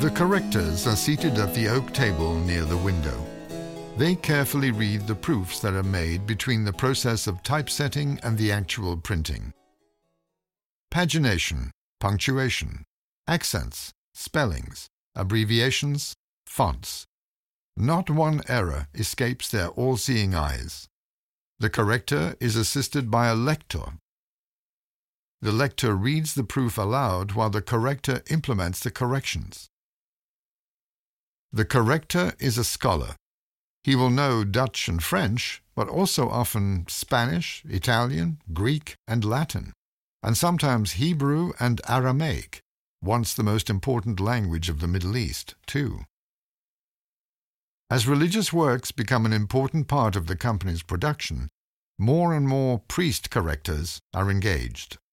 The correctors are seated at the oak table near the window. They carefully read the proofs that are made between the process of typesetting and the actual printing. Pagination, punctuation, accents, spellings, abbreviations, fonts. Not one error escapes their all-seeing eyes. The corrector is assisted by a lector. The lector reads the proof aloud while the corrector implements the corrections. The corrector is a scholar. He will know Dutch and French, but also often Spanish, Italian, Greek, and Latin, and sometimes Hebrew and Aramaic, once the most important language of the Middle East, too. As religious works become an important part of the company's production, more and more priest correctors are engaged.